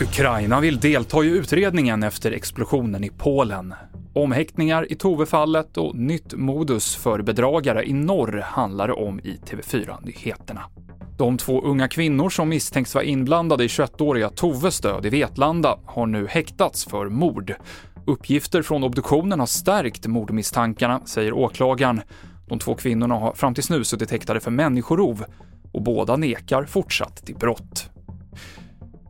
Ukraina vill delta i utredningen efter explosionen i Polen. Omhäktningar i Tove-fallet och nytt modus för bedragare i norr handlar det om i TV4-nyheterna. De två unga kvinnor som misstänks vara inblandade i 21-åriga Toves död i Vetlanda har nu häktats för mord. Uppgifter från obduktionen har stärkt mordmisstankarna, säger åklagaren. De två kvinnorna har fram tills nu suttit häktade för människorov och båda nekar fortsatt till brott.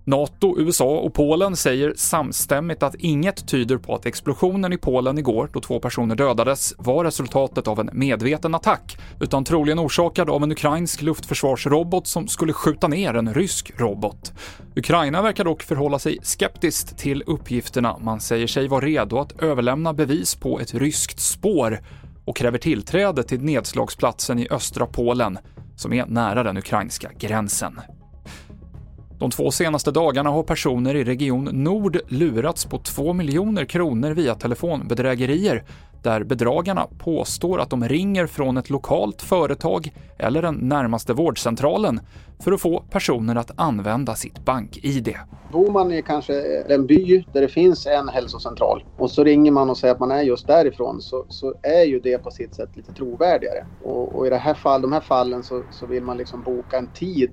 NATO, USA och Polen säger samstämmigt att inget tyder på att explosionen i Polen igår, då två personer dödades, var resultatet av en medveten attack, utan troligen orsakad av en ukrainsk luftförsvarsrobot som skulle skjuta ner en rysk robot. Ukraina verkar dock förhålla sig skeptiskt till uppgifterna. Man säger sig vara redo att överlämna bevis på ett ryskt spår och kräver tillträde till nedslagsplatsen i östra Polen, som är nära den ukrainska gränsen. De två senaste dagarna har personer i Region Nord lurats på 2 miljoner kronor via telefonbedrägerier där bedragarna påstår att de ringer från ett lokalt företag eller den närmaste vårdcentralen för att få personer att använda sitt bank-id. Bor man i kanske en by där det finns en hälsocentral och så ringer man och säger att man är just därifrån så, så är ju det på sitt sätt lite trovärdigare. Och, och i det här fall, de här fallen så, så vill man liksom boka en tid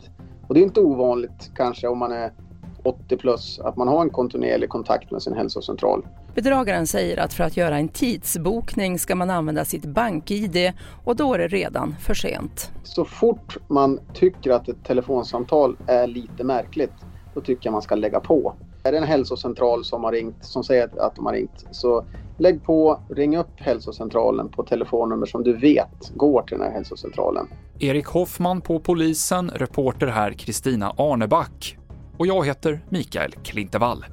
och det är inte ovanligt kanske om man är 80 plus att man har en kontinuerlig kontakt med sin hälsocentral. Bedragaren säger att för att göra en tidsbokning ska man använda sitt bank-id och då är det redan för sent. Så fort man tycker att ett telefonsamtal är lite märkligt, då tycker jag man ska lägga på. Är det en hälsocentral som har ringt, som säger att de har ringt, så lägg på, ring upp hälsocentralen på telefonnummer som du vet går till den här hälsocentralen. Erik Hoffman på polisen, reporter här Kristina Arneback. Och jag heter Mikael Klintevall.